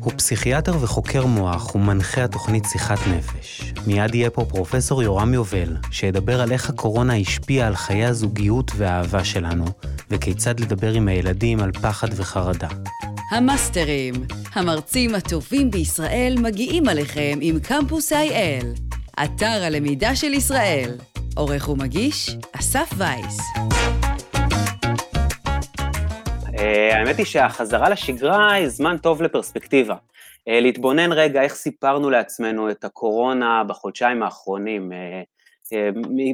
הוא פסיכיאטר וחוקר מוח ומנחה התוכנית שיחת נפש. מיד יהיה פה פרופסור יורם יובל, שידבר על איך הקורונה השפיעה על חיי הזוגיות והאהבה שלנו, וכיצד לדבר עם הילדים על פחד וחרדה. המאסטרים, המרצים הטובים בישראל מגיעים עליכם עם קמפוס IL, אתר הלמידה של ישראל. עורך ומגיש, אסף וייס. אה, האמת היא שהחזרה לשגרה היא זמן טוב לפרספקטיבה. אה, להתבונן רגע איך סיפרנו לעצמנו את הקורונה בחודשיים האחרונים. אה,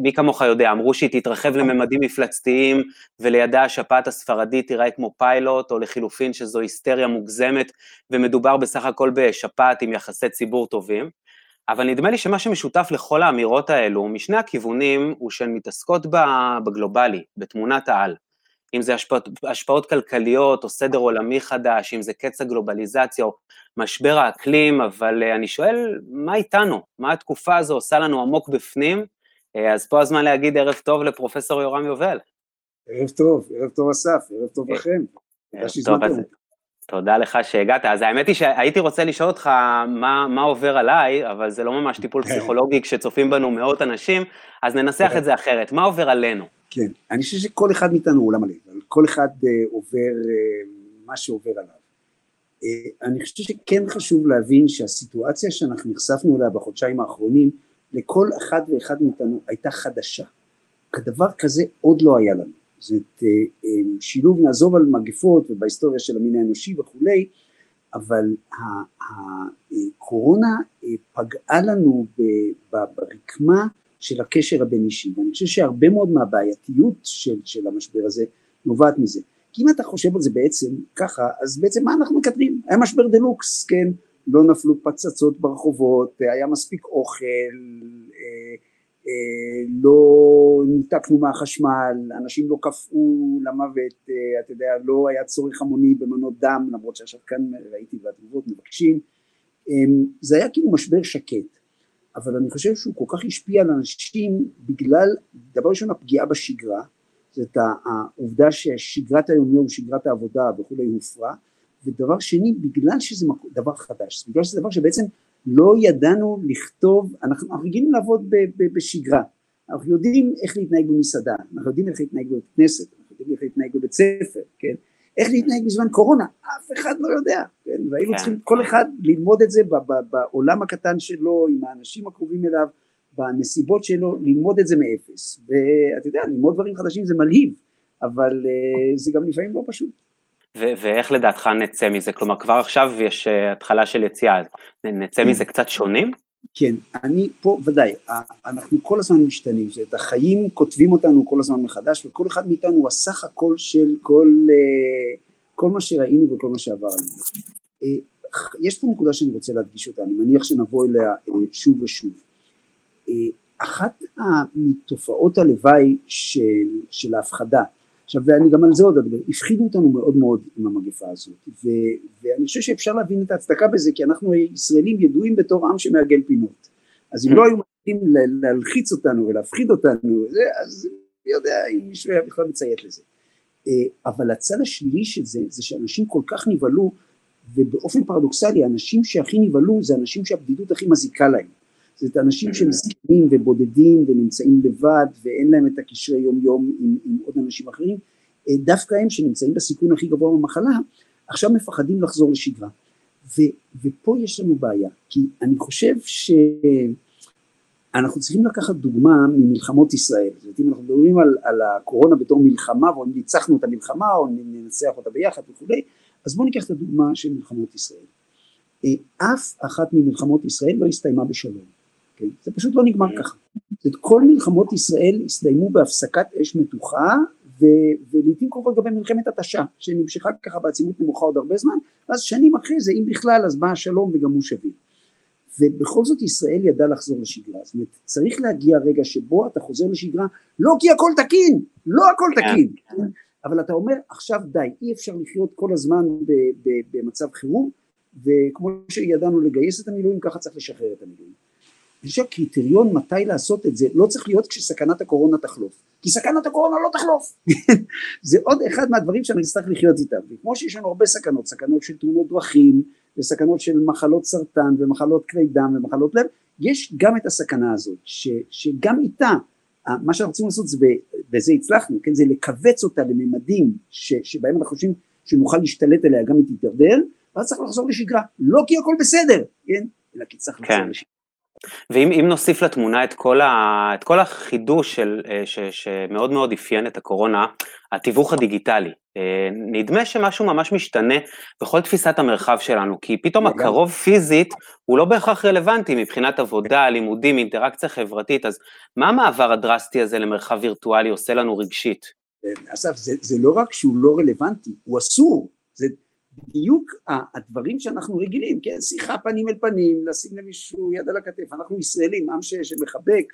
מי כמוך יודע, אמרו שהיא תתרחב לממדים מפלצתיים ולידה השפעת הספרדית תיראה כמו פיילוט, או לחילופין שזו היסטריה מוגזמת ומדובר בסך הכל בשפעת עם יחסי ציבור טובים. אבל נדמה לי שמה שמשותף לכל האמירות האלו, משני הכיוונים, הוא שהן מתעסקות בגלובלי, בתמונת העל. אם זה השפעות, השפעות כלכליות או סדר עולמי חדש, אם זה קץ הגלובליזציה או משבר האקלים, אבל uh, אני שואל, מה איתנו? מה התקופה הזו עושה לנו עמוק בפנים? Uh, אז פה הזמן להגיד ערב טוב לפרופסור יורם יובל. ערב טוב, ערב טוב אסף, ערב טוב לכם. ערב טוב, אז תודה לך שהגעת. אז האמת היא שהייתי רוצה לשאול אותך מה, מה עובר עליי, אבל זה לא ממש טיפול. פסיכולוגי כשצופים בנו מאות אנשים, אז ננסח. את זה אחרת. מה עובר עלינו? כן, אני חושב שכל אחד מאיתנו הוא עולם מלא, כל אחד uh, עובר uh, מה שעובר עליו. Uh, אני חושב שכן חשוב להבין שהסיטואציה שאנחנו נחשפנו אליה בחודשיים האחרונים, לכל אחד ואחד מאיתנו הייתה חדשה. כדבר כזה עוד לא היה לנו. זאת שילוב נעזוב על מגפות ובהיסטוריה של המין האנושי וכולי, אבל הקורונה פגעה לנו ברקמה של הקשר הבין אישי. ואני חושב שהרבה מאוד מהבעייתיות של, של המשבר הזה נובעת מזה. כי אם אתה חושב על זה בעצם ככה אז בעצם מה אנחנו מקדמים? היה משבר דה לוקס כן? לא נפלו פצצות ברחובות היה מספיק אוכל אה, אה, לא ניתקנו מהחשמל אנשים לא קפאו למוות אה, אתה יודע לא היה צורך המוני במנות דם למרות שעכשיו כאן ראיתי והתגובות מבקשים. אה, זה היה כאילו משבר שקט אבל אני חושב שהוא כל כך השפיע על אנשים בגלל, דבר ראשון הפגיעה בשגרה, זאת העובדה ששגרת היום יום, שגרת העבודה וכולי הופרה, ודבר שני בגלל שזה דבר חדש, בגלל שזה דבר שבעצם לא ידענו לכתוב, אנחנו, רגילים לעבוד ב, ב, בשגרה, אנחנו יודעים איך להתנהג במסעדה, אנחנו יודעים איך להתנהג בבית כנסת, אנחנו יודעים איך להתנהג בבית ספר, כן? איך להתנהג בזמן קורונה, אף אחד לא יודע? והיינו כן. צריכים כל אחד ללמוד את זה בעולם הקטן שלו, עם האנשים הקרובים אליו, בנסיבות שלו, ללמוד את זה מאפס, ואתה יודע, ללמוד דברים חדשים זה מלהיב, אבל uh, זה גם לפעמים לא פשוט. ו- ואיך לדעתך נצא מזה? כלומר, כבר עכשיו יש uh, התחלה של יציאה, נצא כן. מזה קצת שונים? כן, אני פה, ודאי, אנחנו כל הזמן משתנים, זאת החיים כותבים אותנו כל הזמן מחדש, וכל אחד מאיתנו הוא הסך הכל של כל, אה, כל מה שראינו וכל מה שעבר עלינו. אה, יש פה נקודה שאני רוצה להדגיש אותה, אני מניח שנבוא אליה אה, שוב ושוב. אחת מתופעות הלוואי של, של ההפחדה עכשיו ואני גם על זה עוד אדבר, הפחידו אותנו מאוד מאוד עם המגפה הזאת ו, ואני חושב שאפשר להבין את ההצדקה בזה כי אנחנו ישראלים ידועים בתור עם שמעגל פינות אז אם לא היו מתחילים להלחיץ אותנו ולהפחיד אותנו זה, אז מי יודע אם מישהו היה בכלל מציית לזה אה, אבל הצד השלילי של זה זה שאנשים כל כך נבהלו ובאופן פרדוקסלי האנשים שהכי נבהלו זה אנשים שהבדידות הכי מזיקה להם. זאת אנשים שהם זקנים ובודדים ונמצאים לבד ואין להם את הקשרי יום יום עם, עם עוד אנשים אחרים, אה, דווקא הם שנמצאים בסיכון הכי גבוה במחלה, עכשיו מפחדים לחזור לשגרה. ו, ופה יש לנו בעיה, כי אני חושב שאנחנו צריכים לקחת דוגמה ממלחמות ישראל, זאת אומרת אם אנחנו מדברים על, על הקורונה בתור מלחמה ואם ניצחנו את המלחמה או ננצח אותה ביחד וכולי, אז בואו ניקח את הדוגמה של מלחמות ישראל. אה, אף אחת ממלחמות ישראל לא הסתיימה בשלום. כן? זה פשוט לא נגמר ככה. זאת כל מלחמות ישראל הסתיימו בהפסקת אש מתוחה ו- ולעיתים קרובות גם במלחמת התשה שנמשכה ככה בעצימות נמוכה עוד הרבה זמן ואז שנים אחרי זה אם בכלל אז בא השלום וגם הוא שווה ובכל זאת ישראל ידעה לחזור לשגרה זאת אומרת צריך להגיע רגע שבו אתה חוזר לשגרה לא כי הכל תקין לא הכל כן. תקין? אבל אתה אומר עכשיו די אי אפשר לחיות כל הזמן במצב חירום וכמו שידענו לגייס את המילואים ככה צריך לשחרר את המילואים. אני חושב שהקריטריון מתי לעשות את זה לא צריך להיות כשסכנת הקורונה תחלוף. כי סכנת הקורונה לא תחלוף. זה עוד אחד מהדברים שאני אצטרך לחיות איתם. וכמו שיש לנו הרבה סכנות סכנות של תאונות דרכים וסכנות של מחלות סרטן ומחלות כלי דם ומחלות לב, יש גם את הסכנה הזאת, ש, שגם איתה, מה שאנחנו רוצים לעשות זה, בזה הצלחנו, כן, זה לכווץ אותה לממדים ש, שבהם אנחנו חושבים שנוכל להשתלט עליה גם אם תתדרדר, ואז צריך לחזור לשגרה, לא כי הכל בסדר, כן, אלא כי צריך לחזור כן. לשגרה. ואם נוסיף לתמונה את כל, ה, את כל החידוש של, אה, ש, שמאוד מאוד אפיין את הקורונה, התיווך הדיגיטלי, נדמה שמשהו ממש משתנה בכל תפיסת המרחב שלנו, כי פתאום הקרוב פיזית הוא לא בהכרח רלוונטי מבחינת עבודה, לימודים, אינטראקציה חברתית, אז מה המעבר הדרסטי הזה למרחב וירטואלי עושה לנו רגשית? אה, אסף, זה, זה לא רק שהוא לא רלוונטי, הוא אסור, זה בדיוק הדברים שאנחנו רגילים, כן, שיחה פנים אל פנים, לשים למישהו יד על הכתף, אנחנו ישראלים, עם שמחבק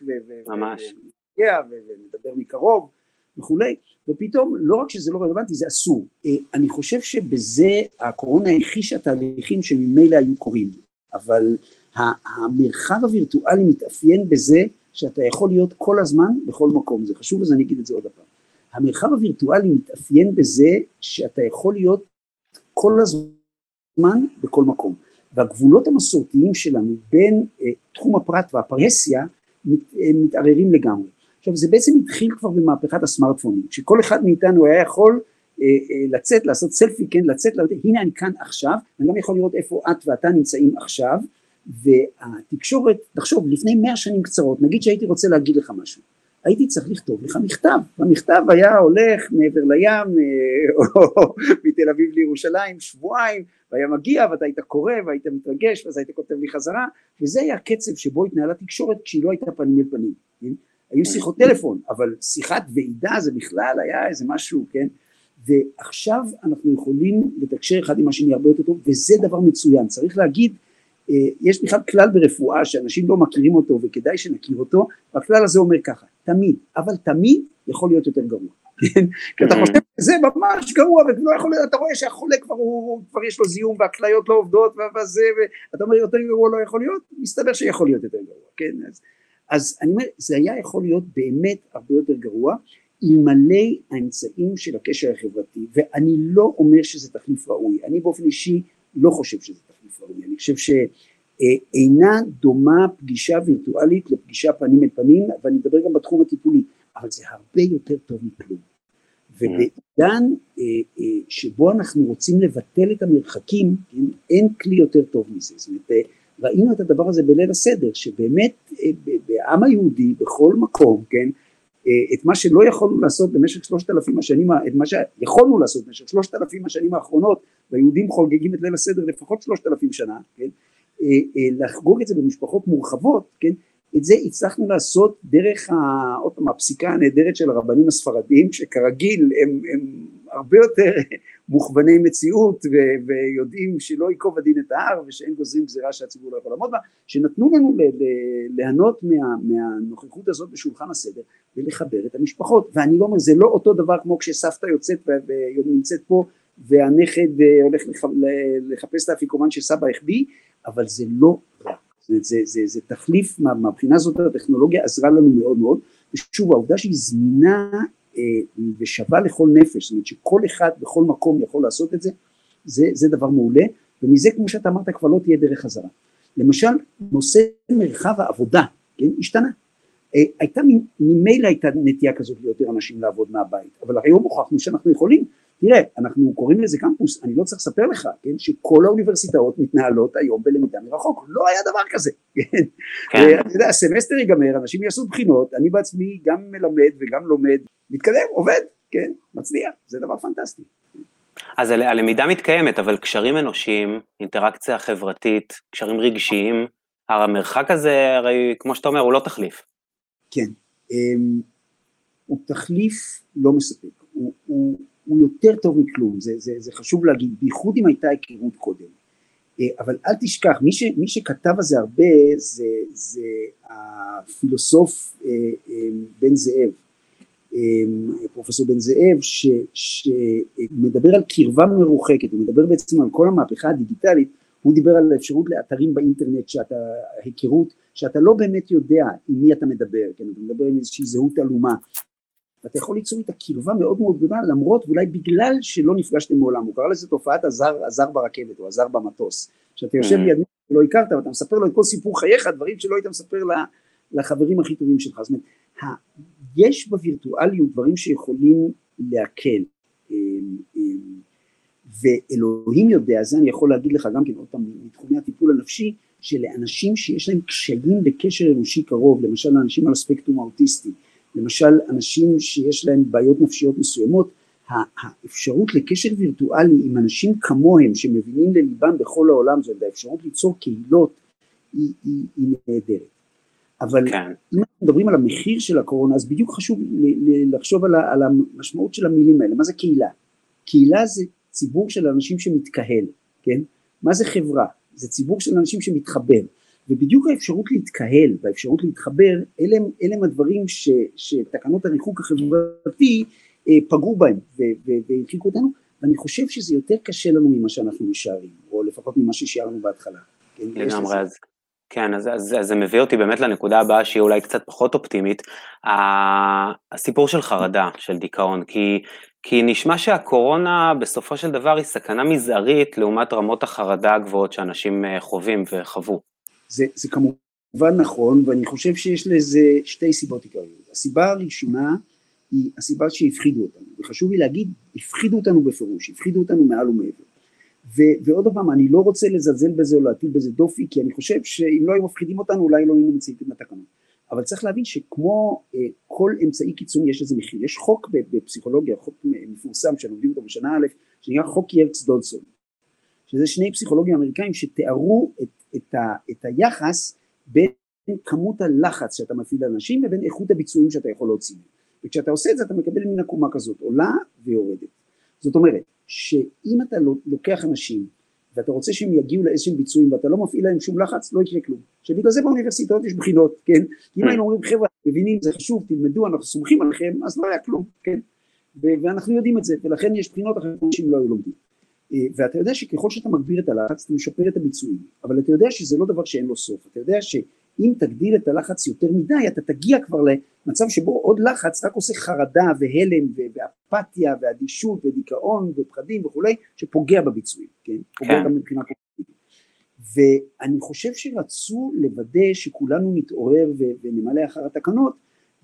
ומדבר מקרוב וכולי, ופתאום לא רק שזה לא רלוונטי, זה אסור. אה, אני חושב שבזה הקורונה הכחישה תהליכים שממילא היו קורים, אבל המרחב הווירטואלי מתאפיין בזה שאתה יכול להיות כל הזמן בכל מקום, זה חשוב אז אני אגיד את זה עוד פעם. המרחב הווירטואלי מתאפיין בזה שאתה יכול להיות כל הזמן בכל מקום. והגבולות המסורתיים שלנו בין uh, תחום הפרט והפרהסיה uh, מתערערים לגמרי. עכשיו זה בעצם התחיל כבר במהפכת הסמארטפונים, שכל אחד מאיתנו היה יכול uh, uh, לצאת, לעשות סלפי, כן, לצאת, לצאת, הנה אני כאן עכשיו, אני גם יכול לראות איפה את ואתה נמצאים עכשיו, והתקשורת, תחשוב, לפני מאה שנים קצרות, נגיד שהייתי רוצה להגיד לך משהו, הייתי צריך לכתוב לך מכתב, המכתב היה הולך מעבר לים אה, או מתל אביב לירושלים שבועיים והיה מגיע ואתה היית קורא והיית מתרגש ואז היית כותב לי חזרה וזה היה הקצב שבו התנהלה תקשורת כשהיא לא הייתה פנים אל פנים, כן? היו שיחות טלפון אבל שיחת ועידה זה בכלל היה איזה משהו, כן? ועכשיו אנחנו יכולים לתקשר אחד עם השני הרבה יותר טוב וזה דבר מצוין, צריך להגיד אה, יש בכלל כלל ברפואה שאנשים לא מכירים אותו וכדאי שנכיר אותו והכלל הזה אומר ככה תמיד אבל תמיד יכול להיות יותר גרוע כן? כי אתה חושב שזה ממש גרוע ולא יכול להיות אתה רואה שהחולה כבר הוא כבר יש לו זיהום והכליות לא עובדות וזה ואתה אומר יותר גרוע לא יכול להיות מסתבר שיכול להיות יותר גרוע כן אז, אז אני אומר זה היה יכול להיות באמת הרבה יותר גרוע אלמלא האמצעים של הקשר החברתי ואני לא אומר שזה תחליף ראוי אני באופן אישי לא חושב שזה תחליף ראוי, אני חושב שאינה דומה פגישה וירטואלית לפגישה פנים אל פנים, ואני מדבר גם בתחום הטיפולי, אבל זה הרבה יותר טוב מכלום. ובעידן אה, אה, שבו אנחנו רוצים לבטל את המרחקים, כן, אין כלי יותר טוב מזה. זאת אומרת, אה, ראינו את הדבר הזה בליל הסדר, שבאמת בעם היהודי, בכל מקום, כן, את מה שלא יכולנו לעשות במשך שלושת אלפים השנים, את מה שיכולנו לעשות במשך שלושת אלפים השנים האחרונות, והיהודים חוגגים את ליל הסדר לפחות שלושת אלפים שנה, כן, אה, אה, לחגוג את זה במשפחות מורחבות, כן, את זה הצלחנו לעשות דרך עוד פעם הפסיקה הנהדרת של הרבנים הספרדיים שכרגיל הם, הם הרבה יותר מוכווני מציאות ו, ויודעים שלא ייקוב הדין את ההר ושאין גוזרים גזירה שהציבור לא יכול לעמוד בה, שנתנו לנו ל, ל, ליהנות מה, מהנוכחות הזאת בשולחן הסדר ולחבר את המשפחות. ואני לא אומר זה לא אותו דבר כמו כשסבתא יוצאת ונמצאת פה והנכד אה, הולך לחפש את האפיקומן שסבא החביא אבל זה לא רע. זה, זה, זה, זה תחליף מהבחינה הזאת הטכנולוגיה עזרה לנו מאוד מאוד ושוב העובדה שהיא זמינה ושווה לכל נפש, זאת אומרת שכל אחד בכל מקום יכול לעשות את זה, זה, זה דבר מעולה, ומזה כמו שאתה אמרת כבר לא תהיה דרך חזרה. למשל נושא מרחב העבודה, כן, השתנה. אה, הייתה ממילא הייתה נטייה כזאת ליותר אנשים לעבוד מהבית, אבל היום הוכחנו שאנחנו יכולים, תראה, אנחנו קוראים לזה קמפוס, אני לא צריך לספר לך, כן, שכל האוניברסיטאות מתנהלות היום בלמידה מרחוק, לא היה דבר כזה, כן, כן. אתה יודע, הסמסטר ייגמר, אנשים יעשו בחינות, אני בעצמי גם מלמד וגם לומד, מתקדם, עובד, כן, מצליח, זה דבר פנטסטי. אז הלמידה מתקיימת, אבל קשרים אנושיים, אינטראקציה חברתית, קשרים רגשיים, המרחק הזה, הרי כמו שאתה אומר, הוא לא תחליף. כן, אמ, הוא תחליף לא מספק, הוא, הוא, הוא יותר טוב מכלום, זה, זה, זה חשוב להגיד, בייחוד אם הייתה היכרות קודם. אה, אבל אל תשכח, מי, ש, מי שכתב על זה הרבה זה, זה הפילוסוף אה, אה, בן זאב, פרופסור בן זאב, ש, שמדבר על קרבה מרוחקת, הוא מדבר בעצם על כל המהפכה הדיגיטלית, הוא דיבר על האפשרות לאתרים באינטרנט, שאתה, היכרות, שאתה לא באמת יודע עם מי אתה מדבר, כן, אתה מדבר עם איזושהי זהות עלומה, ואתה יכול ליצור איתה קרבה מאוד מאוד גדולה למרות ואולי בגלל שלא נפגשתם מעולם, הוא קרא לזה תופעת הזר, הזר ברכבת או הזר במטוס, שאתה יושב ליד מישהו שלא הכרת ואתה מספר לו את כל סיפור חייך, דברים שלא היית מספר לחברים הכי טובים שלך. זאת אומרת, יש בווירטואליות דברים שיכולים להקל. ואלוהים יודע, זה אני יכול להגיד לך גם כן עוד פעם מתחומי הטיפול הנפשי, שלאנשים שיש להם קשיים בקשר אנושי קרוב, למשל אנשים על הספקטרום האוטיסטי, למשל אנשים שיש להם בעיות נפשיות מסוימות, האפשרות לקשר וירטואלי עם אנשים כמוהם שמבינים לליבם בכל העולם זאת האפשרות ליצור קהילות היא, היא, היא נהדרת. אבל כן. אם אנחנו מדברים על המחיר של הקורונה אז בדיוק חשוב לחשוב על, על המשמעות של המילים האלה, מה זה קהילה? קהילה זה ציבור של אנשים שמתקהל, כן? מה זה חברה? זה ציבור של אנשים שמתחבר, ובדיוק האפשרות להתקהל והאפשרות להתחבר, אלה, אלה הם הדברים ש, שתקנות הריחוק החברתי אה, פגעו בהם והרחיקו אותנו, ואני חושב שזה יותר קשה לנו ממה שאנחנו משערים, או לפחות ממה ששיערנו בהתחלה. כן, לגמרי, אז כן, אז, אז, אז זה מביא אותי באמת לנקודה הבאה שהיא אולי קצת פחות אופטימית, הסיפור של חרדה, של דיכאון, כי, כי נשמע שהקורונה בסופו של דבר היא סכנה מזערית לעומת רמות החרדה הגבוהות שאנשים אה, חווים וחוו. זה, זה כמובן נכון, ואני חושב שיש לזה שתי סיבות עיקריות. הסיבה הראשונה היא הסיבה שהפחידו אותנו, וחשוב לי להגיד, הפחידו אותנו בפירוש, הפחידו אותנו מעל ומעבר. ו- ועוד פעם, אני לא רוצה לזלזל בזה או להטיל בזה דופי, כי אני חושב שאם לא היו מפחידים אותנו, אולי לא היינו נמצאים בתקנות. אבל צריך להבין שכמו אה, כל אמצעי קיצוני יש לזה מחיר. יש חוק בפסיכולוגיה, חוק מפורסם שלומדים אותו בשנה א', שנקרא חוק ילקס דודסון, שזה שני פסיכולוגים אמריקאים שתיארו את, את, ה, את היחס בין כמות הלחץ שאתה מפעיל על אנשים לבין איכות הביצועים שאתה יכול להוציא. וכשאתה עושה את זה אתה מקבל מין עקומה כזאת, עולה ויורדת. זאת אומרת, שאם אתה לוקח אנשים ואתה רוצה שהם יגיעו לאיזשהם ביצועים ואתה לא מפעיל להם שום לחץ, לא יקרה כלום. שבגלל זה באוניברסיטאות יש בחינות, כן? אם היינו אומרים חבר'ה, מבינים, זה חשוב, תלמדו, אנחנו סומכים עליכם, אז לא היה כלום, כן? ואנחנו יודעים את זה, ולכן יש בחינות אחרות שאנשים לא היו לומדים. אה, ואתה יודע שככל שאתה מגביר את הלחץ, אתה משפר את הביצועים, אבל אתה יודע שזה לא דבר שאין לו סוף, אתה יודע ש... אם תגדיל את הלחץ יותר מדי אתה תגיע כבר למצב שבו עוד לחץ רק עושה חרדה והלם ואפתיה ואדישות ודיכאון ופחדים וכולי שפוגע בביצועים, כן? פוגע כן. גם מבחינה קוגניטיבית. ואני חושב שרצו לוודא שכולנו נתעורר ונמלא אחר התקנות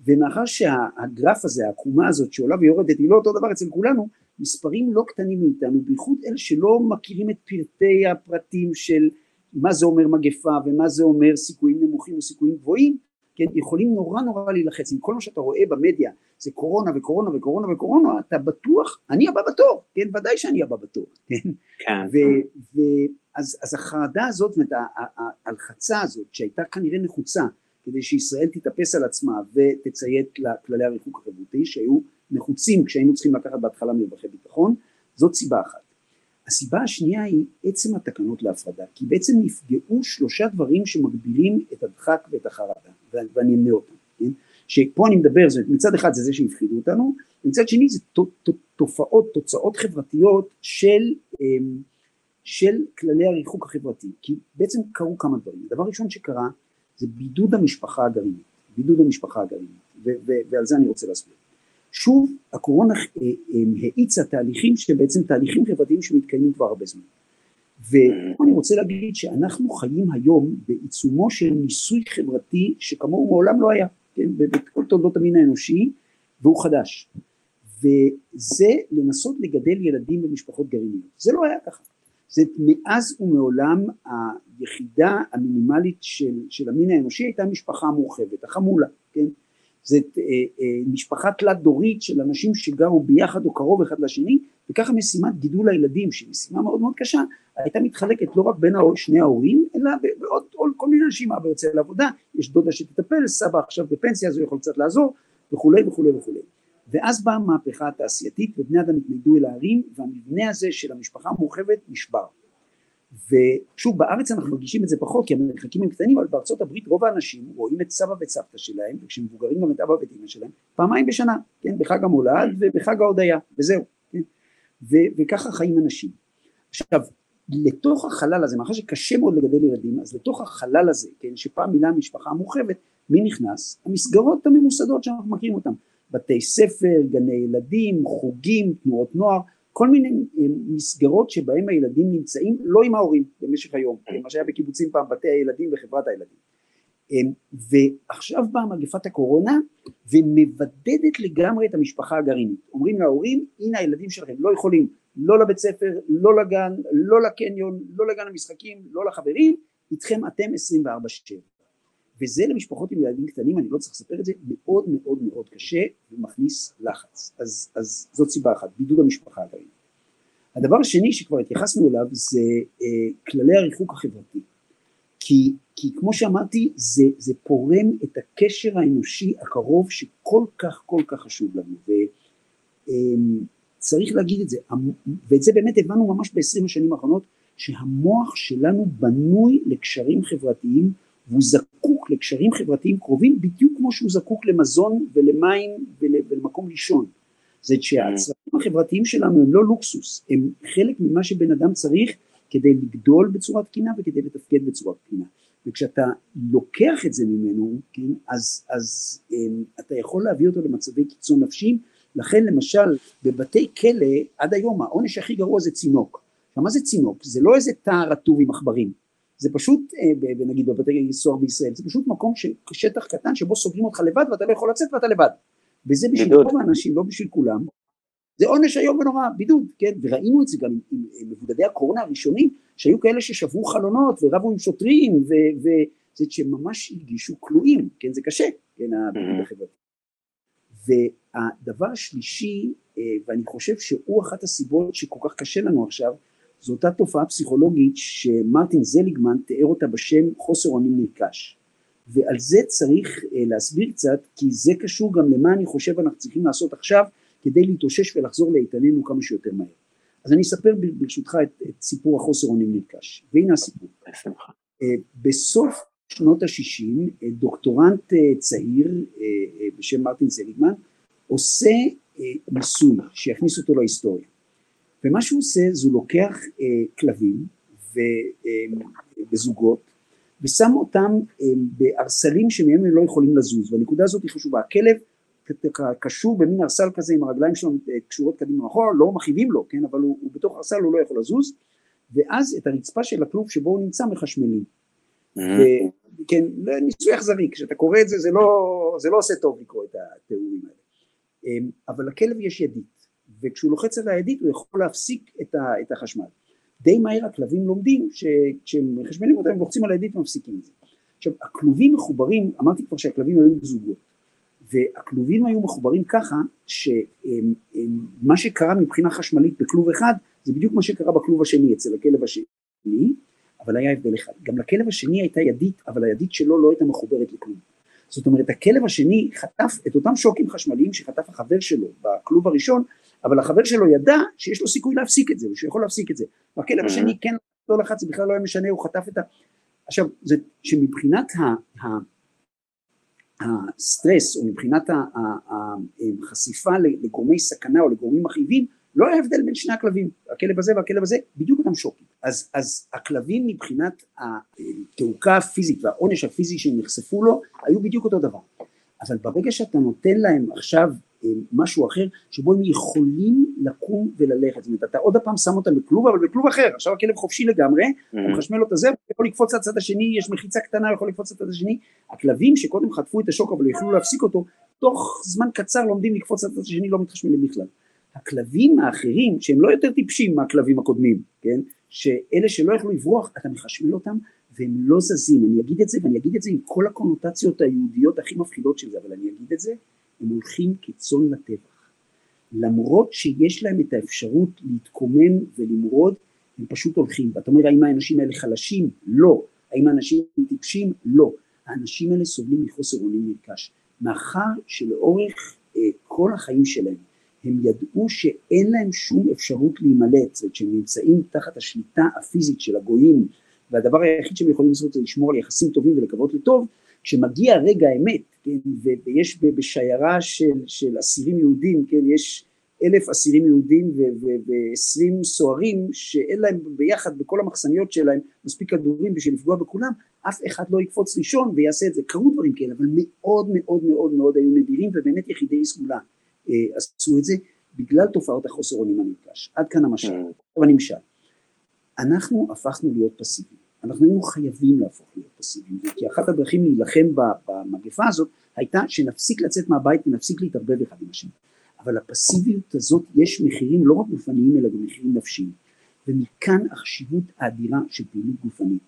ומאחר שהגרף הזה, העקומה הזאת שעולה ויורדת היא לא אותו דבר אצל כולנו, מספרים לא קטנים מאיתנו, בייחוד אלה שלא מכירים את פרטי הפרטים של מה זה אומר מגפה ומה זה אומר סיכויים נמוכים וסיכויים גבוהים, כן, יכולים נורא נורא להילחץ, עם כל מה שאתה רואה במדיה זה קורונה וקורונה וקורונה וקורונה, אתה בטוח, אני הבא בתור, כן, ודאי שאני הבא בתור, כן, כן. ואז אז החרדה הזאת, זאת אומרת, ההלחצה הזאת שהייתה כנראה נחוצה כדי שישראל תתאפס על עצמה ותציית לכללי הריחוק החברתי שהיו נחוצים כשהיינו צריכים לקחת בהתחלה מרווחי ביטחון, זאת סיבה אחת. הסיבה השנייה היא עצם התקנות להפרדה, כי בעצם נפגעו שלושה דברים שמגבירים את הדחק ואת החרדה, ואני אמנה אותם, כן? שפה אני מדבר, זאת מצד אחד זה זה שהפחידו אותנו, ומצד שני זה תופעות, תוצאות חברתיות של, אמ, של כללי הריחוק החברתי, כי בעצם קרו כמה דברים, הדבר הראשון שקרה זה בידוד המשפחה הגרעינית, בידוד המשפחה הגרעינית, ועל זה אני רוצה להסביר. שוב הקורונה אה, אה, האיצה תהליכים שבעצם תהליכים חברתיים שמתקיימים כבר הרבה זמן. ופה אני רוצה להגיד שאנחנו חיים היום בעיצומו של ניסוי חברתי שכמוהו מעולם לא היה, כן, בכל תולדות המין האנושי, והוא חדש. וזה לנסות לגדל ילדים במשפחות גרעיניות. זה לא היה ככה. זה מאז ומעולם היחידה המינימלית של, של המין האנושי הייתה משפחה מורחבת, החמולה, כן? זאת אה, אה, משפחה תלת דורית של אנשים שגרו ביחד או קרוב אחד לשני וככה משימת גידול הילדים שהיא משימה מאוד מאוד קשה הייתה מתחלקת לא רק בין שני ההורים אלא בעוד כל מיני אנשים אבא יוצא לעבודה יש דודה שתטפל סבא עכשיו בפנסיה אז הוא יכול קצת לעזור וכולי וכולי וכולי. ואז באה המהפכה התעשייתית ובני אדם התנגדו אל הערים והמבנה הזה של המשפחה המורחבת נשבר ושוב בארץ אנחנו מרגישים את זה פחות כי המרחקים הם קטנים אבל בארצות הברית רוב האנשים רואים את סבא וסבתא שלהם וכשהם מבוגרים גם את אבא ואת אמא שלהם פעמיים בשנה כן בחג המולד ובחג ההודיה וזהו כן. ו- וככה חיים אנשים. עכשיו לתוך החלל הזה מאחר שקשה מאוד לגדל ילדים אז לתוך החלל הזה כן שפעם מילה משפחה מורחבת מי נכנס? המסגרות הממוסדות שאנחנו מכירים אותן. בתי ספר גני ילדים חוגים תנועות נוער כל מיני אה, מסגרות שבהם הילדים נמצאים לא עם ההורים, במשך היום, מה שהיה בקיבוצים פעם בתי הילדים וחברת הילדים. אמ, ועכשיו באה מגפת הקורונה ומבדדת לגמרי את המשפחה הגרעינית. אומרים להורים, הנה הילדים שלכם לא יכולים לא לבית ספר, לא לגן, לא לקניון, לא לגן המשחקים, לא לחברים, איתכם אתם 24/7. וזה למשפחות עם ילדים קטנים, אני לא צריך לספר את זה, מאוד מאוד מאוד קשה ומכניס לחץ. אז, אז זאת סיבה אחת, בידוד המשפחה הגרעינית. הדבר השני שכבר התייחסנו אליו זה אה, כללי הריחוק החברתי. כי, כי כמו שאמרתי, זה, זה פורם את הקשר האנושי הקרוב שכל כך כל כך חשוב לנו. וצריך אמ, להגיד את זה, ואת זה באמת הבנו ממש בעשרים השנים האחרונות, שהמוח שלנו בנוי לקשרים חברתיים והוא זקוק לקשרים חברתיים קרובים בדיוק כמו שהוא זקוק למזון ולמים ול, ולמקום לישון. זה שהצרכים החברתיים שלנו הם לא לוקסוס, הם חלק ממה שבן אדם צריך כדי לגדול בצורה תקינה וכדי לתפקד בצורה תקינה. וכשאתה לוקח את זה ממנו, כן, אז, אז הם, אמ, אתה יכול להביא אותו למצבי קיצון נפשיים, לכן למשל בבתי כלא עד היום העונש הכי גרוע זה צינוק. מה זה צינוק? זה לא איזה תא רטוב עם עכברים, זה פשוט, אה, נגיד בבתי סוהר בישראל, זה פשוט מקום, שטח קטן שבו סוגרים אותך לבד ואתה לא יכול לצאת ואתה לבד. וזה בשביל רוב האנשים, לא בשביל כולם, זה עונש איום ונורא, בידוד, כן, וראינו את זה גם עם, עם מבודדי הקורונה הראשונים, שהיו כאלה ששברו חלונות ורבו עם שוטרים, וזה שממש הרגישו כלואים, כן, זה קשה, כן, הבידוד mm-hmm. החברתי. והדבר השלישי, אה, ואני חושב שהוא אחת הסיבות שכל כך קשה לנו עכשיו, זו אותה תופעה פסיכולוגית שמרטין זליגמן תיאר אותה בשם חוסר אונים נרכש. ועל זה צריך אה, להסביר קצת, כי זה קשור גם למה אני חושב אנחנו צריכים לעשות עכשיו כדי להתאושש ולחזור לאיתננו כמה שיותר מהר. אז אני אספר ברשותך את, את סיפור החוסר אונים נרכש, והנה הסיפור. אה, בסוף שנות ה-60 אה, דוקטורנט צעיר בשם מרטין זליגמן עושה ניסוי שיכניס אותו להיסטוריה. ומה שהוא עושה זה הוא לוקח אה, כלבים ו, אה, בזוגות ושם אותם אה, בארסלים שמהם הם לא יכולים לזוז והנקודה הזאת היא חשובה. הכלב קשור במין ארסל כזה עם הרגליים שלו אה, קשורות קדימה אחורה לא מכאיבים לו כן אבל הוא, הוא בתוך ארסל הוא לא יכול לזוז ואז את הרצפה של הכלוב שבו הוא נמצא מחשמלים. כן ניסוי אכזרי כשאתה קורא את זה זה לא, זה לא עושה טוב לקרוא את התיאורים האלה. אה, אבל לכלב יש ידית וכשהוא לוחץ על הידית הוא יכול להפסיק את, ה, את החשמל. די מהר הכלבים לומדים שכשהם מחשמלים אותם הם לוחצים על הידית ומפסיקים את זה. עכשיו הכלובים מחוברים, אמרתי כבר שהכלבים היו בזוגות, והכלובים היו מחוברים ככה שמה שקרה מבחינה חשמלית בכלוב אחד זה בדיוק מה שקרה בכלוב השני אצל הכלב השני, אבל היה הבדל אחד, גם לכלב השני הייתה ידית אבל הידית שלו לא הייתה מחוברת לכלום. זאת אומרת הכלב השני חטף את אותם שוקים חשמליים שחטף החבר שלו בכלוב הראשון אבל החבר שלו ידע שיש לו סיכוי להפסיק את זה, שהוא יכול להפסיק את זה. והכלב השני כן לא לחץ, זה בכלל לא היה משנה, הוא חטף את ה... עכשיו, זה שמבחינת ה... ה... הסטרס או מבחינת החשיפה לגורמי סכנה או לגורמים מכאיבים לא היה הבדל בין שני הכלבים, הכלב הזה והכלב הזה בדיוק אותם שוקים. אז, אז הכלבים מבחינת התעוקה הפיזית והעונש הפיזי שהם נחשפו לו היו בדיוק אותו דבר. אבל ברגע שאתה נותן להם עכשיו משהו אחר שבו הם יכולים לקום וללכת, זאת אומרת אתה עוד פעם שם אותם בכלוב אבל בכלוב אחר, עכשיו הכלב חופשי לגמרי, mm-hmm. אתה מחשמל לו את הזה, הוא יכול לקפוץ לצד השני, יש מחיצה קטנה, הוא יכול לקפוץ לצד השני, הכלבים שקודם חטפו את השוק אבל יכלו להפסיק אותו, תוך זמן קצר לומדים לקפוץ לצד השני, לא מתחשמלים בכלל. הכלבים האחרים שהם לא יותר טיפשים מהכלבים הקודמים, כן, שאלה שלא יכלו לברוח, אתה מחשמל אותם והם לא זזים, אני אגיד את זה ואני אגיד את זה עם כל הקונוטציות היהודיות הכי מפחידות של זה, אבל אני אגיד את זה הם הולכים כצאן לטבח. למרות שיש להם את האפשרות להתקומם ולמרוד, הם פשוט הולכים. ואתה אומר, האם האנשים האלה חלשים? לא. האם האנשים טיפשים? לא. האנשים האלה סובלים מחוסר אונים נרכש. מאחר שלאורך אה, כל החיים שלהם הם ידעו שאין להם שום אפשרות להימלט, זאת אומרת שהם נמצאים תחת השליטה הפיזית של הגויים והדבר היחיד שהם יכולים לעשות זה לשמור על יחסים טובים ולקוות לטוב, כשמגיע רגע האמת, כן, ויש בשיירה של, של אסירים יהודים, כן, יש אלף אסירים יהודים ועשרים סוהרים שאין להם ביחד בכל המחסניות שלהם מספיק כדורים בשביל לפגוע בכולם, אף אחד לא יקפוץ לישון ויעשה את זה. קרו דברים כאלה, אבל מאוד מאוד מאוד מאוד היו נדירים ובאמת יחידי סגולה אה, עשו את זה בגלל תופעות החוסר אונים הנרכש. עד כאן המשל. עכשיו הנמשל. אנחנו הפכנו להיות פסיביים, אנחנו היינו חייבים להפוך להיות פסיביים, כי אחת הדרכים להילחם במגפה הזאת הייתה שנפסיק לצאת מהבית ונפסיק להתערבב אחד עם השני, אבל הפסיביות הזאת יש מחירים לא רק גופניים אלא גם מחירים נפשיים, ומכאן החשיבות האדירה של פעילות גופנית,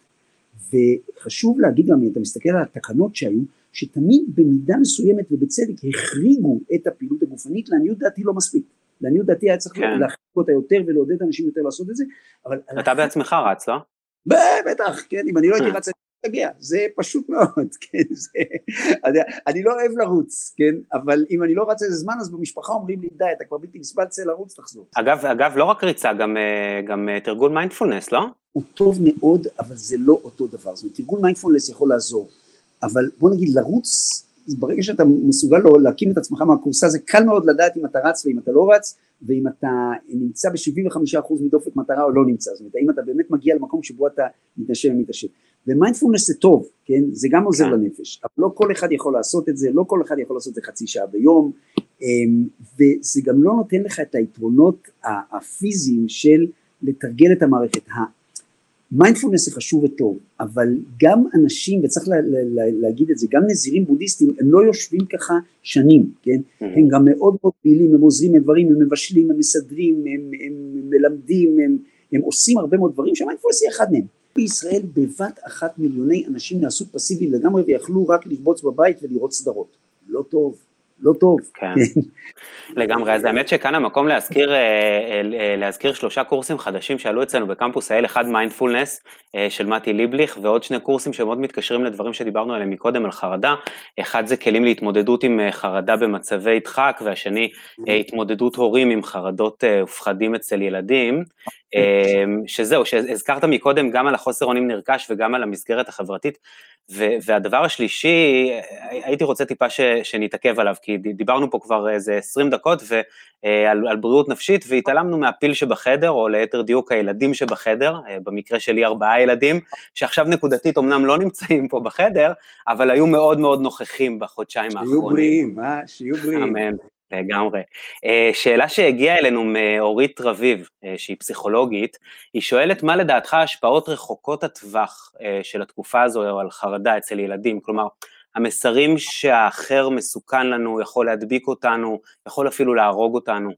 וחשוב להגיד גם, אם אתה מסתכל על התקנות שהיו, שתמיד במידה מסוימת ובצדק החריגו את הפעילות הגופנית, לעניות דעתי לא מספיק. לעניות דעתי היה צריך כן. להחריג אותה יותר ולעודד אנשים יותר לעשות את זה, אבל... אתה בעצמך רץ, לא? בטח, כן, אם אני לא הייתי רץ אני לא אגיע, זה פשוט מאוד, כן, זה... אני, אני לא אוהב לרוץ, כן, אבל אם אני לא רץ איזה זמן אז במשפחה אומרים לי די, אתה כבר בלתי נסבל, צא לרוץ, תחזור. אגב, אגב, לא רק ריצה, גם, אה, גם אה, תרגול מיינדפולנס, לא? הוא טוב מאוד, אבל זה לא אותו דבר, זאת אומרת, תרגול מיינדפולנס יכול לעזור, אבל בוא נגיד לרוץ, ברגע שאתה מסוגל לא להקים את עצמך מהכורסה זה קל מאוד לדעת אם אתה רץ ואם אתה לא רץ ואם אתה נמצא ב-75% מדופק מטרה או לא נמצא, זאת אומרת האם אתה באמת מגיע למקום שבו אתה מתנשם ומתנשף ומיינדפולנס זה טוב, כן, זה גם עוזר כן. לנפש, אבל לא כל אחד יכול לעשות את זה, לא כל אחד יכול לעשות את זה חצי שעה ביום. אמ, וזה גם לא נותן לך את היתרונות הפיזיים של לתרגל את המערכת מיינדפולנס זה חשוב וטוב, אבל גם אנשים, וצריך לה, לה, להגיד את זה, גם נזירים בודהיסטים, הם לא יושבים ככה שנים, כן? Mm-hmm. הם גם מאוד מאוד פעילים, הם עוזרים, הם דברים, הם מבשלים, הם מסדרים, הם, הם מלמדים, הם, הם עושים הרבה מאוד דברים שמיינדפולנס היא אחד מהם. בישראל בבת אחת מיליוני אנשים נעשו פסיביים לגמרי ויכלו רק לרבוץ בבית ולראות סדרות. לא טוב. לא טוב. כן, לגמרי, אז האמת שכאן המקום להזכיר, אה, אה, להזכיר שלושה קורסים חדשים שעלו אצלנו בקמפוס האל, אחד מיינדפולנס אה, של מתי ליבליך, ועוד שני קורסים שמאוד מתקשרים לדברים שדיברנו עליהם מקודם על חרדה, אחד זה כלים להתמודדות עם חרדה במצבי דחק, והשני התמודדות הורים עם חרדות ופחדים אצל ילדים, שזהו, שהזכרת מקודם גם על החוסר אונים נרכש וגם על המסגרת החברתית, והדבר השלישי, הייתי רוצה טיפה ש, שנתעכב עליו, כי דיברנו פה כבר איזה 20 דקות ועל על בריאות נפשית, והתעלמנו מהפיל שבחדר, או ליתר דיוק הילדים שבחדר, אה, במקרה שלי ארבעה ילדים, שעכשיו נקודתית אמנם לא נמצאים פה בחדר, אבל היו מאוד מאוד נוכחים בחודשיים האחרונים. שיהיו בריאים, אה? שיהיו בריאים. אמן. לגמרי. אה, שאלה שהגיעה אלינו מאורית רביב, אה, שהיא פסיכולוגית, היא שואלת מה לדעתך ההשפעות רחוקות הטווח אה, של התקופה הזו על חרדה אצל ילדים, כלומר, המסרים שהאחר מסוכן לנו, יכול להדביק אותנו, יכול אפילו להרוג אותנו.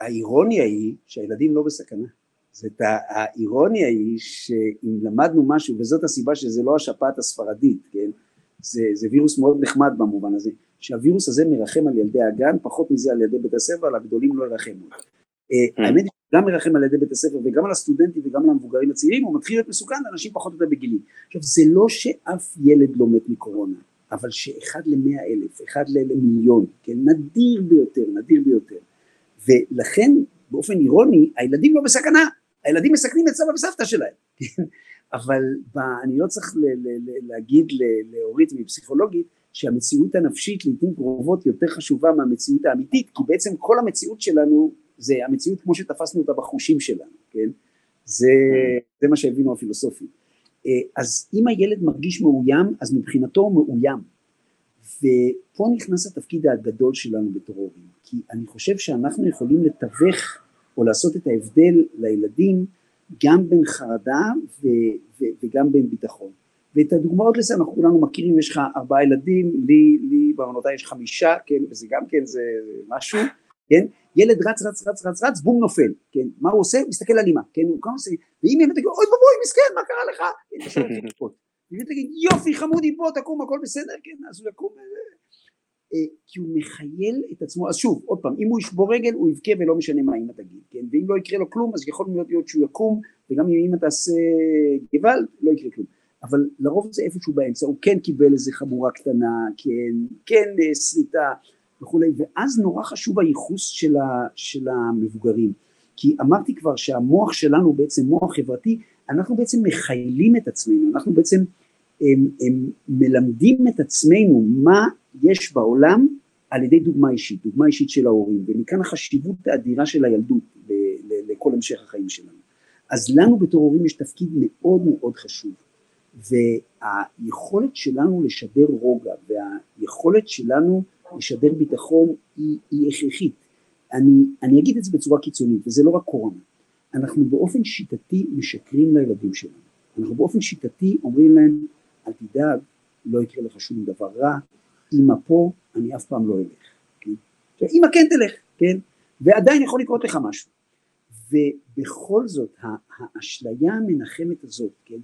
האירוניה היא שהילדים לא בסכנה. זאת האירוניה היא שאם למדנו משהו, וזאת הסיבה שזה לא השפעת הספרדית, כן? זה, זה וירוס מאוד נחמד במובן הזה. שהווירוס הזה מרחם על ילדי הגן, פחות מזה על ילדי בית הספר, על הגדולים לא ירחם. אה, האמת היא גם מרחם על ילדי בית הספר וגם על הסטודנטים וגם על המבוגרים הצעירים, הוא מתחיל להיות מסוכן לאנשים פחות או יותר בגילי. עכשיו זה לא שאף ילד לא מת מקורונה, אבל שאחד למאה אלף, אחד למיליון, כן, נדיר ביותר, נדיר ביותר. ולכן באופן אירוני הילדים לא בסכנה, הילדים מסכנים את סבא וסבתא שלהם, כן? אבל אני לא צריך להגיד לאורית מפסיכולוגית שהמציאות הנפשית לעיתים קרובות יותר חשובה מהמציאות האמיתית, כי בעצם כל המציאות שלנו זה המציאות כמו שתפסנו אותה בחושים שלנו, כן? זה, זה מה שהבינו הפילוסופים. אה, אז אם הילד מרגיש מאוים, אז מבחינתו הוא מאוים. ופה נכנס התפקיד הגדול שלנו בתור הורים, כי אני חושב שאנחנו יכולים לתווך או לעשות את ההבדל לילדים גם בין חרדה ו, ו, וגם בין ביטחון. ואת הדוגמאות לזה אנחנו כולנו מכירים, יש לך ארבעה ילדים, לי, לי בעוונותיי יש חמישה, כן, וזה גם כן זה משהו, כן, ילד רץ רץ רץ רץ רץ, בום נופל, כן, מה הוא עושה? מסתכל על אימא, כן, הוא קם ועושה, ואם אמא תגיד, אוי ואבוי מסכן, מה קרה לך? תגיד, יופי חמודי בוא תקום הכל בסדר, כן, אז הוא יקום, אה, כי הוא מחייל את עצמו, אז שוב, עוד פעם, אם הוא ישבור רגל הוא יבכה ולא משנה מה אמא תגיד, כן, ואם לא יקרה לו כלום אז יכול להיות שהוא יקום, וגם אם אמא תעשה גוואלד לא יקרה כלום. אבל לרוב זה איפשהו באמצע, הוא כן קיבל איזה חבורה קטנה, כן, כן אה, שריטה וכולי, ואז נורא חשוב הייחוס של, ה, של המבוגרים, כי אמרתי כבר שהמוח שלנו בעצם מוח חברתי, אנחנו בעצם מכיילים את עצמנו, אנחנו בעצם הם, הם מלמדים את עצמנו מה יש בעולם על ידי דוגמה אישית, דוגמה אישית של ההורים, ומכאן החשיבות האדירה של הילדות לכל המשך החיים שלנו. אז לנו בתור הורים יש תפקיד מאוד מאוד חשוב. והיכולת שלנו לשדר רוגע והיכולת שלנו לשדר ביטחון היא, היא הכרחית. אני, אני אגיד את זה בצורה קיצונית, וזה לא רק קורונה. אנחנו באופן שיטתי משקרים לילדים שלנו. אנחנו באופן שיטתי אומרים להם, אל תדאג, לא יקרה לך שום דבר רע, אמא פה, אני אף פעם לא אלך. כן? אמא כן תלך, כן? ועדיין יכול לקרות לך משהו. ובכל זאת, האשליה המנחמת הזאת, כן?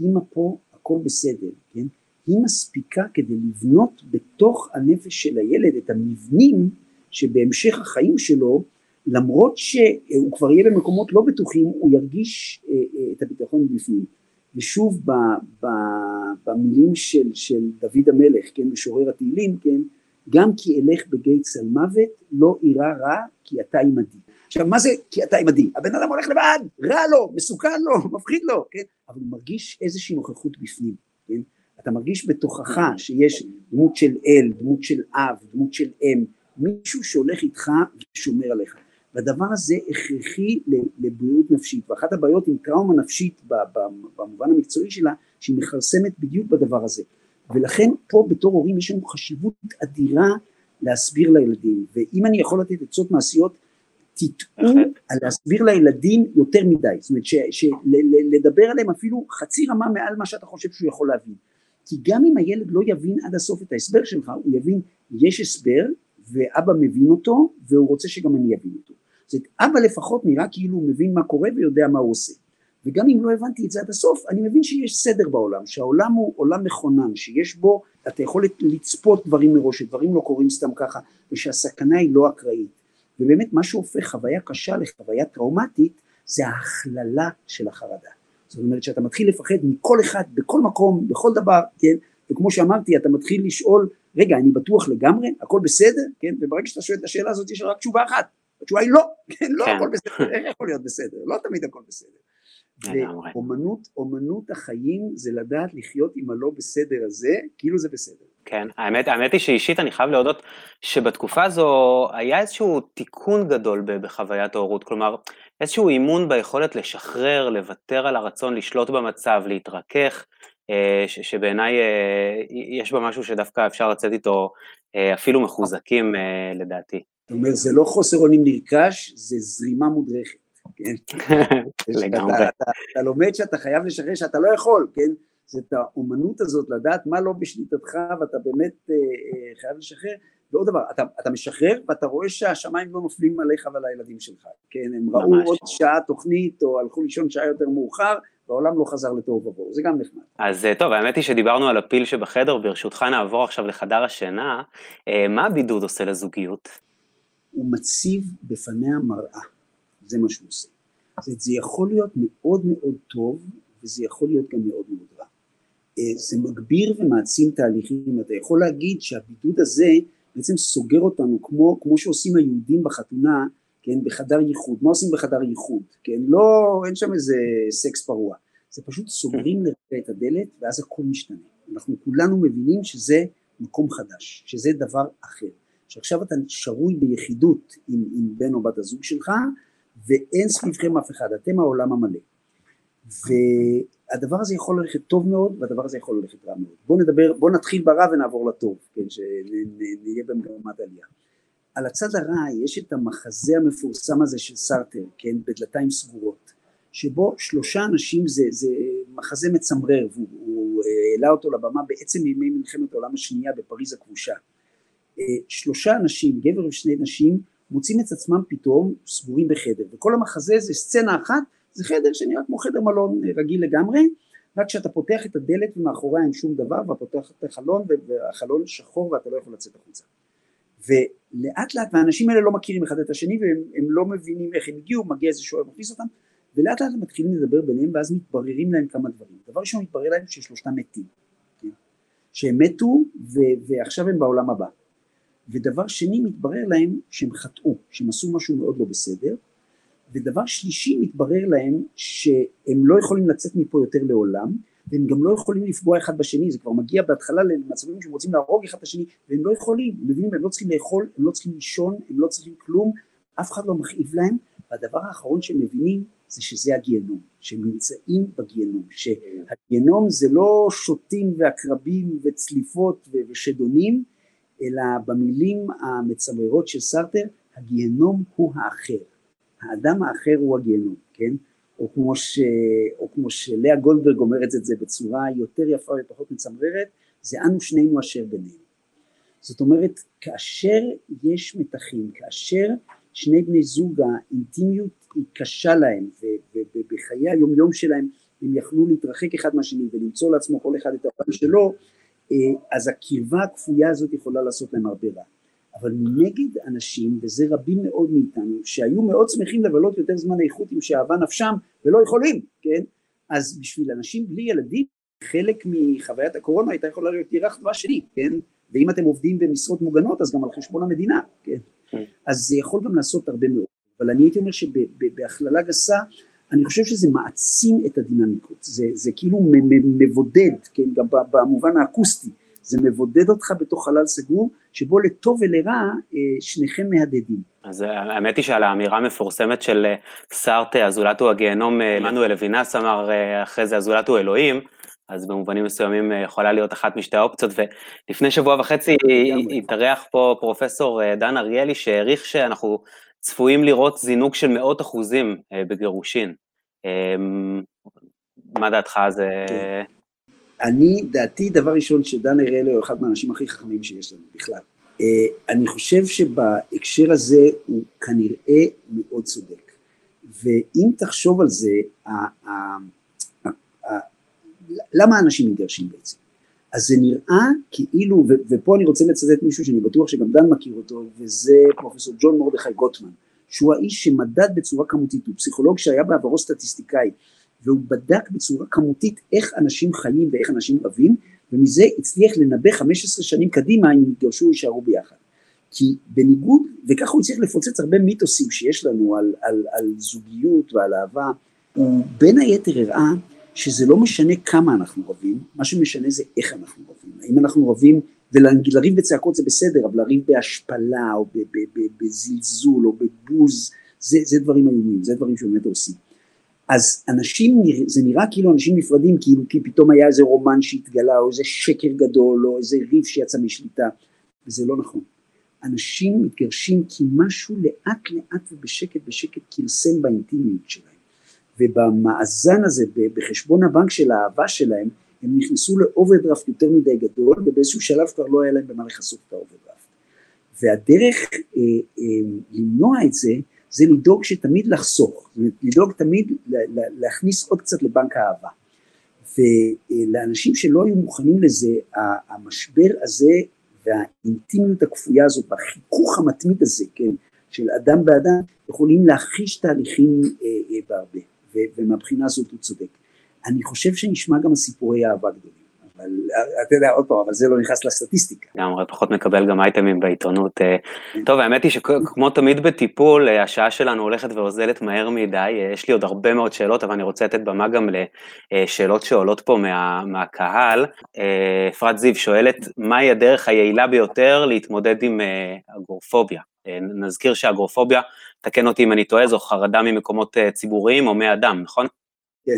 אמא פה, הכל בסדר, כן? היא מספיקה כדי לבנות בתוך הנפש של הילד את המבנים שבהמשך החיים שלו, למרות שהוא כבר יהיה במקומות לא בטוחים, הוא ירגיש אה, אה, את הביטחון בפנים. ושוב ב, ב, במילים של, של דוד המלך, כן, משורר התהילים, כן, גם כי אלך בגיא צל מוות, לא אירע רע, כי אתה עמדי. עכשיו, מה זה כי אתה עמדי? הבן אדם הולך לבד, רע לו, מסוכן לו, מפחיד לו, כן? אבל הוא מרגיש איזושהי נוכחות בפנים, כן? אתה מרגיש בתוכך שיש דמות של אל, דמות של אב, דמות של אם, מישהו שהולך איתך ושומר עליך. והדבר הזה הכרחי לבריאות נפשית, ואחת הבעיות עם טראומה נפשית במובן המקצועי שלה, שהיא מכרסמת בדיוק בדבר הזה. ולכן פה בתור הורים יש לנו חשיבות אדירה להסביר לילדים, ואם אני יכול לתת עצות מעשיות, תטעו על להסביר לילדים יותר מדי, זאת אומרת שלדבר עליהם אפילו חצי רמה מעל מה שאתה חושב שהוא יכול להבין. כי גם אם הילד לא יבין עד הסוף את ההסבר שלך, הוא יבין יש הסבר ואבא מבין אותו והוא רוצה שגם אני אבין אותו. זאת אבא לפחות נראה כאילו הוא מבין מה קורה ויודע מה הוא עושה. וגם אם לא הבנתי את זה עד הסוף, אני מבין שיש סדר בעולם, שהעולם הוא עולם מכונן, שיש בו, אתה יכול לצפות דברים מראש, שדברים לא קורים סתם ככה, ושהסכנה היא לא אקראית. ובאמת מה שהופך חוויה קשה לחוויה טראומטית, זה ההכללה של החרדה. זאת אומרת שאתה מתחיל לפחד מכל אחד, בכל מקום, בכל דבר, כן? וכמו שאמרתי, אתה מתחיל לשאול, רגע, אני בטוח לגמרי, הכל בסדר, כן? וברגע שאתה שואל את השאלה הזאת, יש רק תשובה אחת, התשובה היא לא, כן, לא כן. הכל בסדר, איך יכול להיות בסדר? לא תמיד הכל בסדר. ואומנות, אומנות החיים זה לדעת לחיות עם הלא בסדר הזה, כאילו זה בסדר. כן, האמת, האמת היא שאישית אני חייב להודות שבתקופה הזו היה איזשהו תיקון גדול בחוויית ההורות, כלומר איזשהו אימון ביכולת לשחרר, לוותר על הרצון לשלוט במצב, להתרכך, אה, שבעיניי אה, יש בה משהו שדווקא אפשר לצאת איתו אה, אפילו מחוזקים לדעתי. זאת אומרת, זה לא חוסר אונים נרכש, זה זרימה מודרכת, כן? לגמרי. אתה, אתה, אתה לומד שאתה חייב לשחרר שאתה לא יכול, כן? זאת האומנות הזאת לדעת מה לא בשליטתך ואתה באמת אה, אה, חייב לשחרר. ועוד דבר, אתה, אתה משחרר ואתה רואה שהשמיים לא נופלים עליך ועל הילדים שלך, כן? הם ראו עוד שעה תוכנית או הלכו לישון שעה יותר מאוחר והעולם לא חזר לתוהו ובוהו, זה גם נחמד. אז אה, טוב, האמת היא שדיברנו על הפיל שבחדר, ברשותך נעבור עכשיו לחדר השינה. מה הבידוד עושה לזוגיות? הוא מציב בפניה מראה, זה מה שהוא עושה. זה יכול להיות מאוד מאוד טוב וזה יכול להיות גם מאוד מאוד רע. אה, זה מגביר ומעצים תהליכים, אתה יכול להגיד שהבידוד הזה בעצם סוגר אותנו כמו, כמו שעושים היהודים בחתונה, כן, בחדר ייחוד, מה עושים בחדר ייחוד, כן, לא, אין שם איזה סקס פרוע, זה פשוט סוגרים לרגע את הדלת ואז הכל משתנה, אנחנו כולנו מבינים שזה מקום חדש, שזה דבר אחר, שעכשיו אתה שרוי ביחידות עם, עם בן או בת הזוג שלך ואין סביבכם אף אחד, אתם העולם המלא. והדבר הזה יכול ללכת טוב מאוד והדבר הזה יכול ללכת רע מאוד. בואו נדבר, בואו נתחיל ברע ונעבור לטוב, כן, שנהיה במגמת עלייה. על הצד הרע יש את המחזה המפורסם הזה של סרטר, כן, בדלתיים סגורות, שבו שלושה אנשים זה, זה מחזה מצמרר, והוא העלה אותו לבמה בעצם ימי מלחמת העולם השנייה בפריז הכבושה. אה, שלושה אנשים, גבר ושני נשים, מוצאים את עצמם פתאום סגורים בחדר, וכל המחזה זה סצנה אחת זה חדר שנראה כמו חדר מלון רגיל לגמרי, רק כשאתה פותח את הדלת ומאחוריה אין שום דבר, ואתה פותח את החלון והחלון שחור ואתה לא יכול לצאת החוצה. ולאט לאט, והאנשים האלה לא מכירים אחד את השני והם לא מבינים איך הם הגיעו, מגיע איזה שוער מכניס אותם, ולאט לאט הם מתחילים לדבר ביניהם ואז מתבררים להם כמה דברים. דבר ראשון מתברר להם ששלושתם מתים, כן? שהם מתו ו- ועכשיו הם בעולם הבא. ודבר שני מתברר להם שהם חטאו, שהם עשו משהו מאוד לא בסדר, ודבר שלישי מתברר להם שהם לא יכולים לצאת מפה יותר לעולם והם גם לא יכולים לפגוע אחד בשני, זה כבר מגיע בהתחלה למצבים שהם רוצים להרוג אחד את השני והם לא יכולים, הם מבינים, הם לא צריכים לאכול, הם לא צריכים לישון, הם לא צריכים כלום, אף אחד לא מכאיב להם, והדבר האחרון שהם מבינים זה שזה הגיהנום, שהם נמצאים בגיהנום, שהגיהנום זה לא שוטים ועקרבים וצליפות ושדונים, אלא במילים המצמררות של סרטר, הגיהנום הוא האחר. האדם האחר הוא הגיהנום, כן? או כמו, ש, או כמו שלאה גולדברג אומרת את זה בצורה יותר יפה ופחות מצמררת, זה אנו שנינו אשר בינינו. זאת אומרת, כאשר יש מתחים, כאשר שני בני זוג האינטימיות היא קשה להם, ובחיי היומיום שלהם הם יכלו להתרחק אחד מהשני ולמצוא לעצמו כל אחד את הפעם שלו, אז הקרבה הכפויה הזאת יכולה לעשות להם הרבה רע. אבל מנגד אנשים, וזה רבים מאוד מאיתנו, שהיו מאוד שמחים לבלות יותר זמן איכות עם שאהבה נפשם ולא יכולים, כן? אז בשביל אנשים בלי ילדים, חלק מחוויית הקורונה הייתה יכולה להיות ירח דבש שלי, כן? ואם אתם עובדים במשרות מוגנות אז גם על חשבון המדינה, כן? כן. אז זה יכול גם לעשות הרבה מאוד. אבל אני הייתי אומר שבהכללה גסה, אני חושב שזה מעצים את הדינמיקות, זה, זה כאילו מבודד, כן, גם במובן האקוסטי, זה מבודד אותך בתוך חלל סגור, שבו לטוב ולרע אה, שניכם מהדהדים. אז אה, האמת היא שעל האמירה המפורסמת של אה, סארטה, הזולת הוא הגיהנום, עמנואל אבינס אמר אחרי זה הזולת הוא אלוהים, אז במובנים מסוימים יכולה להיות אחת משתי האופציות, ולפני שבוע וחצי התארח פה פרופסור דן אריאלי, שהעריך שאנחנו צפויים לראות זינוק של מאות אחוזים בגירושין. מה דעתך זה... כן. אני, דעתי, דבר ראשון, שדן אריאלי הוא אחד מהאנשים הכי חכמים שיש לנו בכלל. Uh, אני חושב שבהקשר הזה הוא כנראה מאוד צודק. ואם תחשוב על זה, למה אנשים מתגרשים בעצם? אז זה נראה כאילו, ופה אני רוצה לצטט מישהו שאני בטוח שגם דן מכיר אותו, וזה פרופסור ג'ון מרדכי גוטמן, שהוא האיש שמדד בצורה כמותית, הוא פסיכולוג שהיה בעברו סטטיסטיקאי, והוא בדק בצורה כמותית איך אנשים חיים ואיך אנשים רבים, ומזה הצליח לנבא 15 שנים קדימה אם יתגרשו או יישארו ביחד. כי בניגוד, וככה הוא הצליח לפוצץ הרבה מיתוסים שיש לנו על, על, על זוגיות ועל אהבה, הוא בין היתר הראה שזה לא משנה כמה אנחנו רבים, מה שמשנה זה איך אנחנו רבים. האם אנחנו רבים, ולריב בצעקות זה בסדר, אבל לריב בהשפלה או בזלזול או בבוז, זה, זה דברים איומים, זה דברים שבאמת עושים. אז אנשים, זה נראה כאילו אנשים נפרדים, כאילו כי פתאום היה איזה רומן שהתגלה, או איזה שקר גדול, או איזה ריב שיצא משליטה, וזה לא נכון. אנשים מתגרשים כי משהו לאט לאט ובשקט בשקט כרסם באינטימיות שלהם. ובמאזן הזה, בחשבון הבנק של האהבה שלהם, הם נכנסו לאוברדרפט יותר מדי גדול, ובאיזשהו שלב כבר לא היה להם במה לכסות את האוברדרפט. והדרך אה, אה, למנוע את זה, זה לדאוג שתמיד לחסוך, לדאוג תמיד להכניס עוד קצת לבנק האהבה. ולאנשים שלא היו מוכנים לזה, המשבר הזה והאינטימיות הכפויה הזאת והחיכוך המתמיד הזה, כן, של אדם באדם, יכולים להכחיש תהליכים אה, אה, בהרבה, ומהבחינה הזאת הוא צודק. אני חושב שנשמע גם סיפורי אהבה גדולים. אבל אתה יודע, עוד פעם, אבל זה לא נכנס לסטטיסטיקה. לגמרי, פחות מקבל גם אייטמים בעיתונות. אה. כן. טוב, האמת היא שכמו תמיד בטיפול, אה, השעה שלנו הולכת ואוזלת מהר מדי, אה, יש לי עוד הרבה מאוד שאלות, אבל אני רוצה לתת במה גם לשאלות שעולות פה מה, מהקהל. אפרת זיו שואלת, מהי הדרך היעילה ביותר להתמודד עם אגורפוביה? נזכיר שאגורפוביה, תקן אותי אם אני טועה, זו חרדה ממקומות ציבוריים או מאדם, נכון? כן.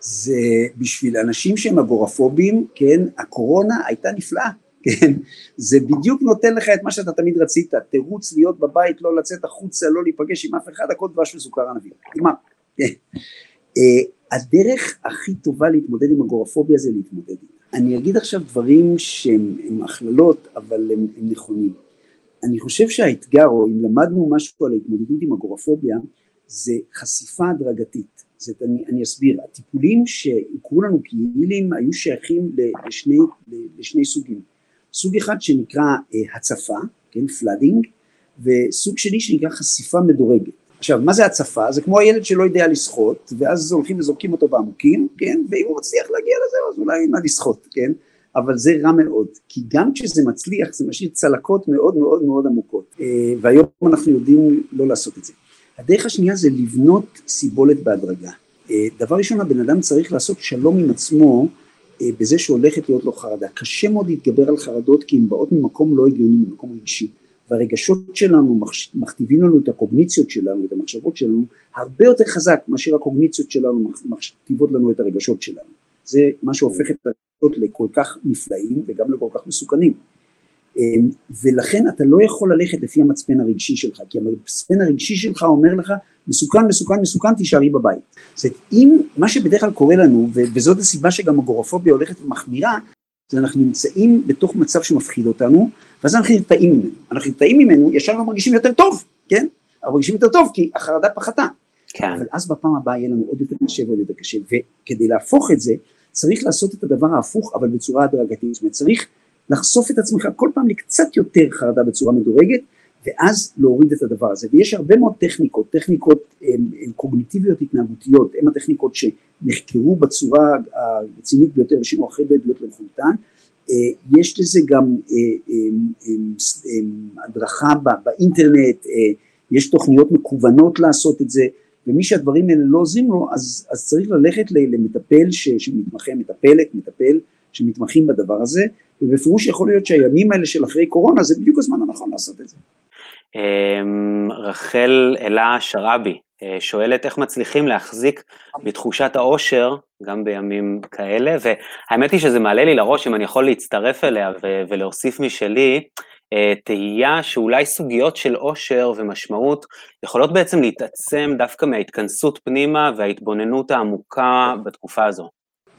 זה בשביל אנשים שהם אגורפובים, כן, הקורונה הייתה נפלאה, כן, זה בדיוק נותן לך את מה שאתה תמיד רצית, תירוץ להיות בבית, לא לצאת החוצה, לא להיפגש עם אף אחד, הכל דבש וסוכר ענבים, נגמר. כן. אה, הדרך הכי טובה להתמודד עם אגורפוביה זה להתמודד. אני אגיד עכשיו דברים שהם הכללות, אבל הם, הם נכונים. אני חושב שהאתגר, או אם למדנו משהו על ההתמודדות עם אגורפוביה, זה חשיפה הדרגתית. זאת אני, אני אסביר, הטיפולים שהוכרו לנו כיעילים היו שייכים לשני, לשני סוגים, סוג אחד שנקרא אה, הצפה, כן, flooding, וסוג שני שנקרא חשיפה מדורגת. עכשיו, מה זה הצפה? זה כמו הילד שלא יודע לשחות, ואז הולכים וזורקים אותו בעמוקים, כן, ואם הוא מצליח להגיע לזה, אז אולי מה לשחות, כן, אבל זה רע מאוד, כי גם כשזה מצליח, זה משאיר צלקות מאוד מאוד מאוד עמוקות, אה, והיום אנחנו יודעים לא לעשות את זה. הדרך השנייה זה לבנות סיבולת בהדרגה. אה, דבר ראשון הבן אדם צריך לעשות שלום עם עצמו אה, בזה שהולכת להיות לו חרדה. קשה מאוד להתגבר על חרדות כי הן באות ממקום לא הגיוני, ממקום רגשי. והרגשות שלנו מכתיבים לנו את הקוגניציות שלנו, את המחשבות שלנו, הרבה יותר חזק מאשר הקוגניציות שלנו מכתיבות לנו את הרגשות שלנו. זה מה שהופך את לכל כך נפלאים וגם לכל כך מסוכנים. אמ, ולכן אתה לא יכול ללכת לפי המצפן הרגשי שלך, כי המצפן הרגשי שלך אומר לך מסוכן, מסוכן, מסוכן, תישארי בבית. זאת אומרת, אם מה שבדרך כלל קורה לנו, וזאת הסיבה שגם הגורפוביה הולכת ומחמירה, זה אנחנו נמצאים בתוך מצב שמפחיד אותנו, ואז אנחנו נרתעים ממנו. אנחנו נרתעים ממנו, ישר אנחנו מרגישים יותר טוב, כן? אנחנו מרגישים יותר טוב כי החרדה פחתה. כן. אבל אז בפעם הבאה יהיה לנו עוד יותר קשה ועוד יותר קשה, וכדי להפוך את זה, צריך לעשות את הדבר ההפוך, אבל בצורה הדרגתית. זאת אומרת, צריך לחשוף את עצמך כל פעם לקצת יותר חרדה בצורה מדורגת, ואז להוריד את הדבר הזה. ויש הרבה מאוד טכניקות, טכניקות הם, הם קוגניטיביות התנהגותיות, הן הטכניקות שנחקרו בצורה הרצינית ביותר ושינו אחרי בעדויות למחונתן. אה, יש לזה גם אה, הדרכה באינטרנט, אה, יש תוכניות מקוונות לעשות את זה, ומי שהדברים האלה לא עוזרים לו, אז, אז צריך ללכת למטפל ש, שמתמחה, מטפלת, מטפל, שמתמחים בדבר הזה, ובפירוש יכול להיות שהימים האלה של אחרי קורונה זה בדיוק הזמן הנכון לעשות את זה. אמ, רחל אלה שראבי אה, שואלת איך מצליחים להחזיק בתחושת העושר גם בימים כאלה, והאמת היא שזה מעלה לי לראש אם אני יכול להצטרף אליה ולהוסיף משלי, תהייה שאולי סוגיות של עושר ומשמעות יכולות בעצם להתעצם דוווקא מההתכנסות פנימה וההתבוננות העמוקה בתקופה הזו.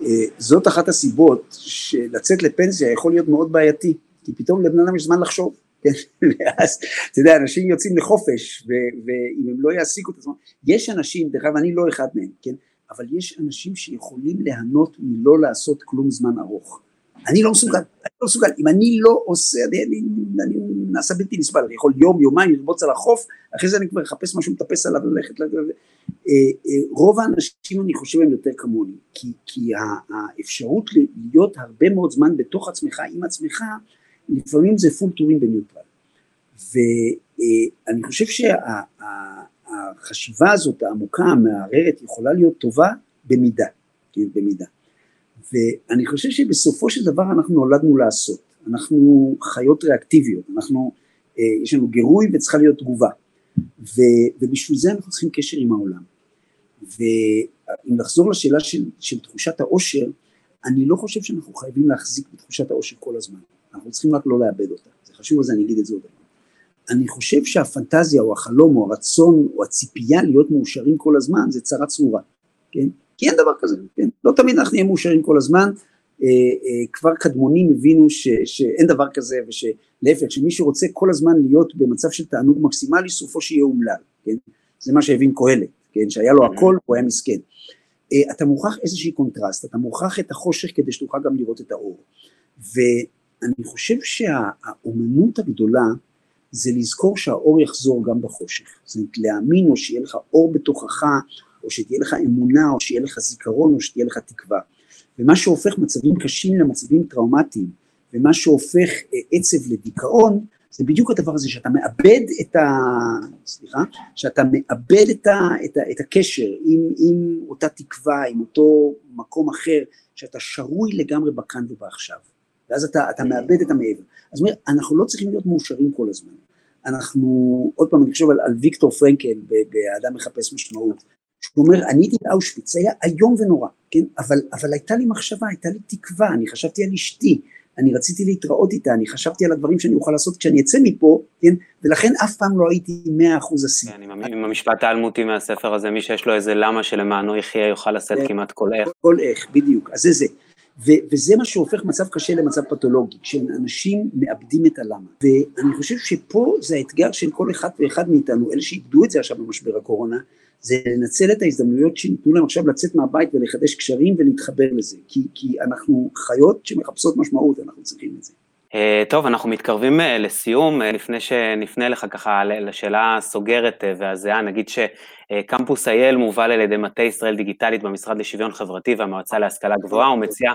אה, זאת אחת הסיבות שלצאת לפנסיה יכול להיות מאוד בעייתי, כי פתאום לבן אדם יש זמן לחשוב. כן, ואז, אתה יודע, אנשים יוצאים לחופש, ואם הם לא יעסיקו את עצמם, יש אנשים, דרך אגב, אני לא אחד מהם, כן, אבל יש אנשים שיכולים ליהנות מלא לעשות כלום זמן ארוך. אני לא מסוגל, אני לא מסוגל, אם אני לא עושה, אני, אני, אני נעשה בלתי נסבל, אני יכול יום, יומיים לרבוץ על החוף, אחרי זה אני כבר אחפש משהו לטפס עליו, ללכת. אה, אה, רוב האנשים אני חושב הם יותר כמוני, כי, כי האפשרות להיות הרבה מאוד זמן בתוך עצמך, עם עצמך, לפעמים זה פול טורים בניוטרל. ואני חושב שהחשיבה הזאת העמוקה, המערערת, יכולה להיות טובה במידה, כן, במידה. ואני חושב שבסופו של דבר אנחנו נולדנו לעשות, אנחנו חיות ריאקטיביות, אנחנו, אה, יש לנו גירוי וצריכה להיות תגובה, ו, ובשביל זה אנחנו צריכים קשר עם העולם. ואם לחזור לשאלה של, של תחושת העושר, אני לא חושב שאנחנו חייבים להחזיק בתחושת העושר כל הזמן. אנחנו צריכים רק לא לאבד אותה. זה חשוב אז אני אגיד את זה עוד פעם. אני חושב שהפנטזיה או החלום או הרצון או הציפייה להיות מאושרים כל הזמן זה צרה צרורה, כן? כי אין דבר כזה, כן? לא תמיד אנחנו נהיה מאושרים כל הזמן, אה, אה, כבר קדמונים הבינו ש, שאין דבר כזה ושלהפך, שמי שרוצה כל הזמן להיות במצב של תענוג מקסימלי, סופו שיהיה אומלל, כן? זה מה שהבין קהלת, כן? שהיה לו הכל, הוא היה מסכן. אה, אתה מוכרח איזושהי קונטרסט, אתה מוכרח את החושך כדי שתוכל גם לראות את האור. ו... אני חושב שהאומנות הגדולה זה לזכור שהאור יחזור גם בחושך. זאת אומרת, להאמין או שיהיה לך אור בתוכך, או שתהיה לך אמונה, או שיהיה לך זיכרון, או שתהיה לך תקווה. ומה שהופך מצבים קשים למצבים טראומטיים, ומה שהופך אה, עצב לדיכאון, זה בדיוק הדבר הזה שאתה מאבד את ה... סליחה? שאתה מאבד את, ה, את, ה, את הקשר עם, עם אותה תקווה, עם אותו מקום אחר, שאתה שרוי לגמרי בכאן ובעכשיו. ואז אתה, אתה מאבד את המעבר. אז אומר, אנחנו לא צריכים להיות מאושרים כל הזמן. אנחנו, עוד פעם, אני חושב על, על ויקטור פרנקל באדם מחפש משמעות, שהוא אומר, אני הייתי באושוויץ, זה היה איום ונורא, כן? אבל, אבל הייתה לי מחשבה, הייתה לי תקווה, אני חשבתי על אשתי, אני רציתי להתראות איתה, אני חשבתי על הדברים שאני אוכל לעשות כשאני אצא מפה, כן? ולכן אף פעם לא הייתי מאה אחוז השיא. כן, עם המשפט האלמותי מהספר הזה, מי שיש לו איזה למה שלמענו יחיה יוכל לשאת כן. כמעט כל איך. כל איך, בדיוק, אז זה זה. ו- וזה מה שהופך מצב קשה למצב פתולוגי, כשאנשים מאבדים את הלמה. ואני חושב שפה זה האתגר של כל אחד ואחד מאיתנו, אלה שאיבדו את זה עכשיו במשבר הקורונה, זה לנצל את ההזדמנויות שניתנו להם עכשיו לצאת מהבית ולחדש קשרים ולהתחבר לזה, כי, כי אנחנו חיות שמחפשות משמעות, אנחנו צריכים את זה. Uh, טוב, אנחנו מתקרבים uh, לסיום, uh, לפני שנפנה לך ככה לשאלה הסוגרת והזהה, נגיד שקמפוס אייל מובל על ידי מטה ישראל דיגיטלית במשרד לשוויון חברתי והמועצה להשכלה גבוהה, הוא מציע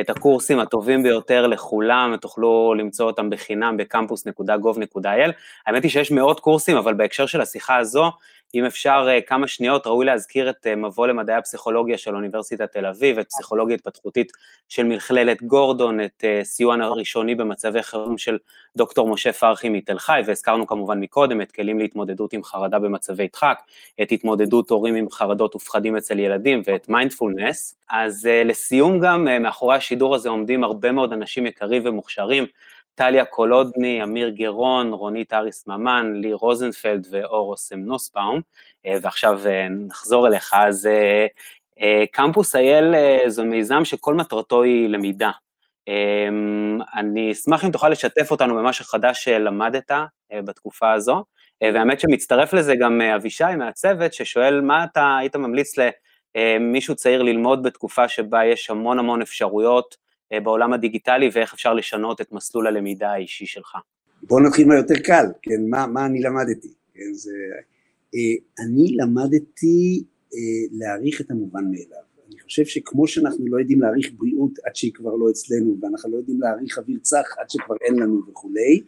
את הקורסים הטובים ביותר לכולם, תוכלו למצוא אותם בחינם בקמפוס.gov.il. האמת היא שיש מאות קורסים, אבל בהקשר של השיחה הזו, אם אפשר אה, כמה שניות, ראוי להזכיר את אה, מבוא למדעי הפסיכולוגיה של אוניברסיטת תל אביב, את פסיכולוגיה התפתחותית של מכללת גורדון, את אה, סיוע הראשוני במצבי חירום של דוקטור משה פרחי מתל חי, והזכרנו כמובן מקודם את כלים להתמודדות עם חרדה במצבי דחק, את התמודדות הורים עם חרדות ופחדים אצל ילדים ואת מיינדפולנס. אז לסיום גם, מאחורי השידור הזה עומדים הרבה מאוד אנשים יקרים ומוכשרים, טליה קולודני, אמיר גרון, רונית אריס ממן, לי רוזנפלד ואור אוסם נוסבאום, ועכשיו נחזור אליך, אז קמפוס אייל זה מיזם שכל מטרתו היא למידה. אני אשמח אם תוכל לשתף אותנו במה שחדש שלמדת בתקופה הזו, והאמת שמצטרף לזה גם אבישי מהצוות, ששואל מה אתה היית ממליץ למישהו צעיר ללמוד בתקופה שבה יש המון המון אפשרויות בעולם הדיגיטלי, ואיך אפשר לשנות את מסלול הלמידה האישי שלך. בואו נתחיל מהיותר קל, כן, מה, מה אני למדתי, כן, זה... אני למדתי להעריך את המובן מאליו. אני חושב שכמו שאנחנו לא יודעים להעריך בריאות עד שהיא כבר לא אצלנו, ואנחנו לא יודעים להעריך אוויר צח עד שכבר אין לנו וכולי,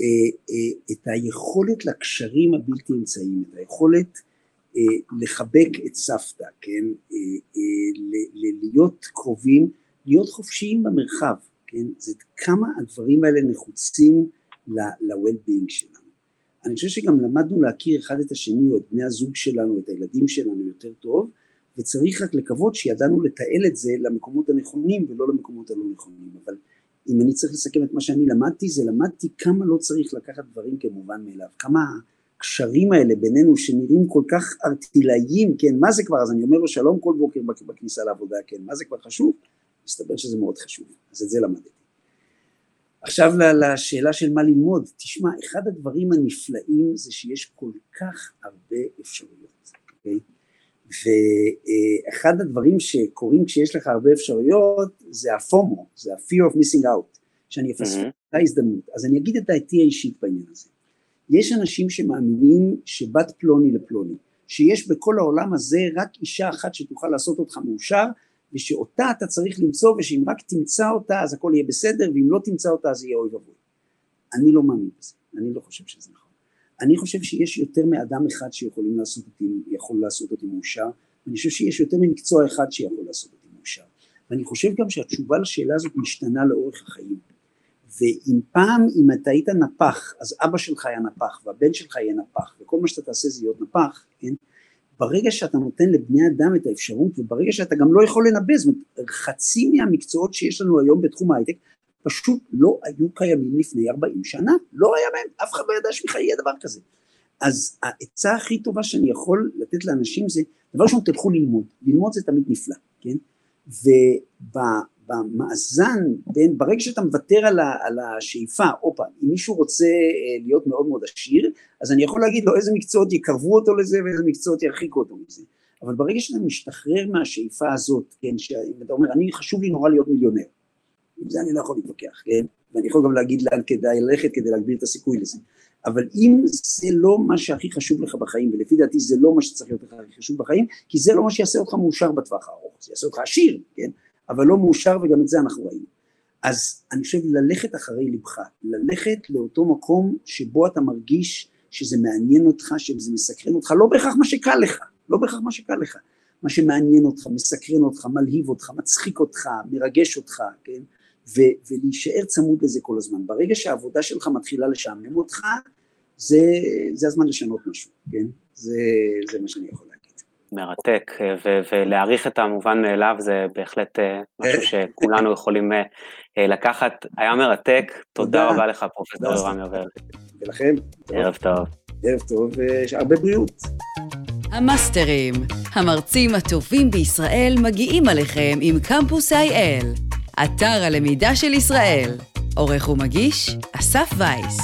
אה, אה, את היכולת לקשרים הבלתי אמצעיים, את היכולת אה, לחבק את סבתא, כן, להיות קרובים, להיות חופשיים במרחב, כן, זה כמה הדברים האלה נחוצים ל-well-being שלנו. אני חושב שגם למדנו להכיר אחד את השני או את בני הזוג שלנו, את הילדים שלנו יותר טוב, וצריך רק לקוות שידענו לתעל את זה למקומות הנכונים ולא למקומות הלא נכונים, אבל אם אני צריך לסכם את מה שאני למדתי, זה למדתי כמה לא צריך לקחת דברים כמובן מאליו, כמה הקשרים האלה בינינו שנראים כל כך ארטילאיים, כן, מה זה כבר, אז אני אומר לו שלום כל בוקר בכניסה לעבודה, כן, מה זה כבר חשוב? מסתבר שזה מאוד חשוב, אז את זה למדתי. עכשיו לשאלה של מה ללמוד, תשמע, אחד הדברים הנפלאים זה שיש כל כך הרבה אפשרויות, אוקיי? ואחד הדברים שקורים כשיש לך הרבה אפשרויות זה הפומו, זה ה-fear of missing out, שאני אפספס mm-hmm. את ההזדמנות. אז אני אגיד את דעתי האישית בעניין הזה. יש אנשים שמאמינים שבת פלוני לפלוני, שיש בכל העולם הזה רק אישה אחת שתוכל לעשות אותך מאושר, ושאותה אתה צריך למצוא, ושאם רק תמצא אותה אז הכל יהיה בסדר, ואם לא תמצא אותה אז יהיה אוי ואבוי. אני לא מאמין בזה, אני לא חושב שזה נכון. אני חושב שיש יותר מאדם אחד שיכולים לעשות אותי, יכול לעשות אותי מאושר, ואני חושב שיש יותר ממקצוע אחד שיכול לעשות אותי מאושר. ואני חושב גם שהתשובה לשאלה הזאת משתנה לאורך החיים. ואם פעם, אם אתה היית נפח, אז אבא שלך היה נפח, והבן שלך יהיה נפח, וכל מה שאתה תעשה זה להיות נפח, כן? ברגע שאתה נותן לבני אדם את האפשרות, וברגע שאתה גם לא יכול לנבא, זאת אומרת, חצי מהמקצועות שיש לנו היום בתחום ההייטק, פשוט לא היו קיימים לפני 40 שנה, לא היה בהם, אף אחד לא ידע שבכלל יהיה דבר כזה. אז העצה הכי טובה שאני יכול לתת לאנשים זה, דבר ראשון תלכו ללמוד, ללמוד זה תמיד נפלא, כן? ובמאזן, בין, ברגע שאתה מוותר על, ה, על השאיפה, הופה, אם מישהו רוצה אה, להיות מאוד מאוד עשיר, אז אני יכול להגיד לו איזה מקצועות יקרבו אותו לזה ואיזה מקצועות ירחיקו אותו מזה. אבל ברגע שאתה משתחרר מהשאיפה הזאת, כן, שאתה אומר, אני חשוב לי נורא להיות מיליונר, עם זה אני לא יכול להתווכח, כן? ואני יכול גם להגיד לאן כדאי ללכת כדי להגביר את הסיכוי לזה. אבל אם זה לא מה שהכי חשוב לך בחיים, ולפי דעתי זה לא מה שצריך להיות לך הכי חשוב בחיים, כי זה לא מה שיעשה אותך מאושר בטווח הארוך, זה יעשה אותך עשיר, כן? אבל לא מאושר וגם את זה אנחנו ראינו. אז אני חושב ללכת אחרי לבך, ללכת לאותו מקום שבו אתה מרגיש שזה מעניין אותך, שזה מסקרן אותך, לא בהכרח מה שקל לך, לא בהכרח מה שקל לך, מה שמעניין אותך, מסקרן אותך, מלהיב אותך, מצחיק אותך, מרגש אותך, כן? ו- ולהישאר צמוד לזה כל הזמן. ברגע שהעבודה שלך מתחילה לשעמם אותך, זה, זה הזמן לשנות משהו, כן? זה, זה מה שאני יכול להגיד. מרתק, ו- ולהעריך את המובן מאליו זה בהחלט אה, משהו שכולנו יכולים אה, לקחת. היה מרתק, תודה רבה לך, פרופסור רמי עובר. ולכם. ערב טוב. ערב טוב, והרבה בריאות. המאסטרים, המרצים הטובים בישראל מגיעים עליכם עם קמפוס IL. אתר הלמידה של ישראל. עורך ומגיש, אסף וייס.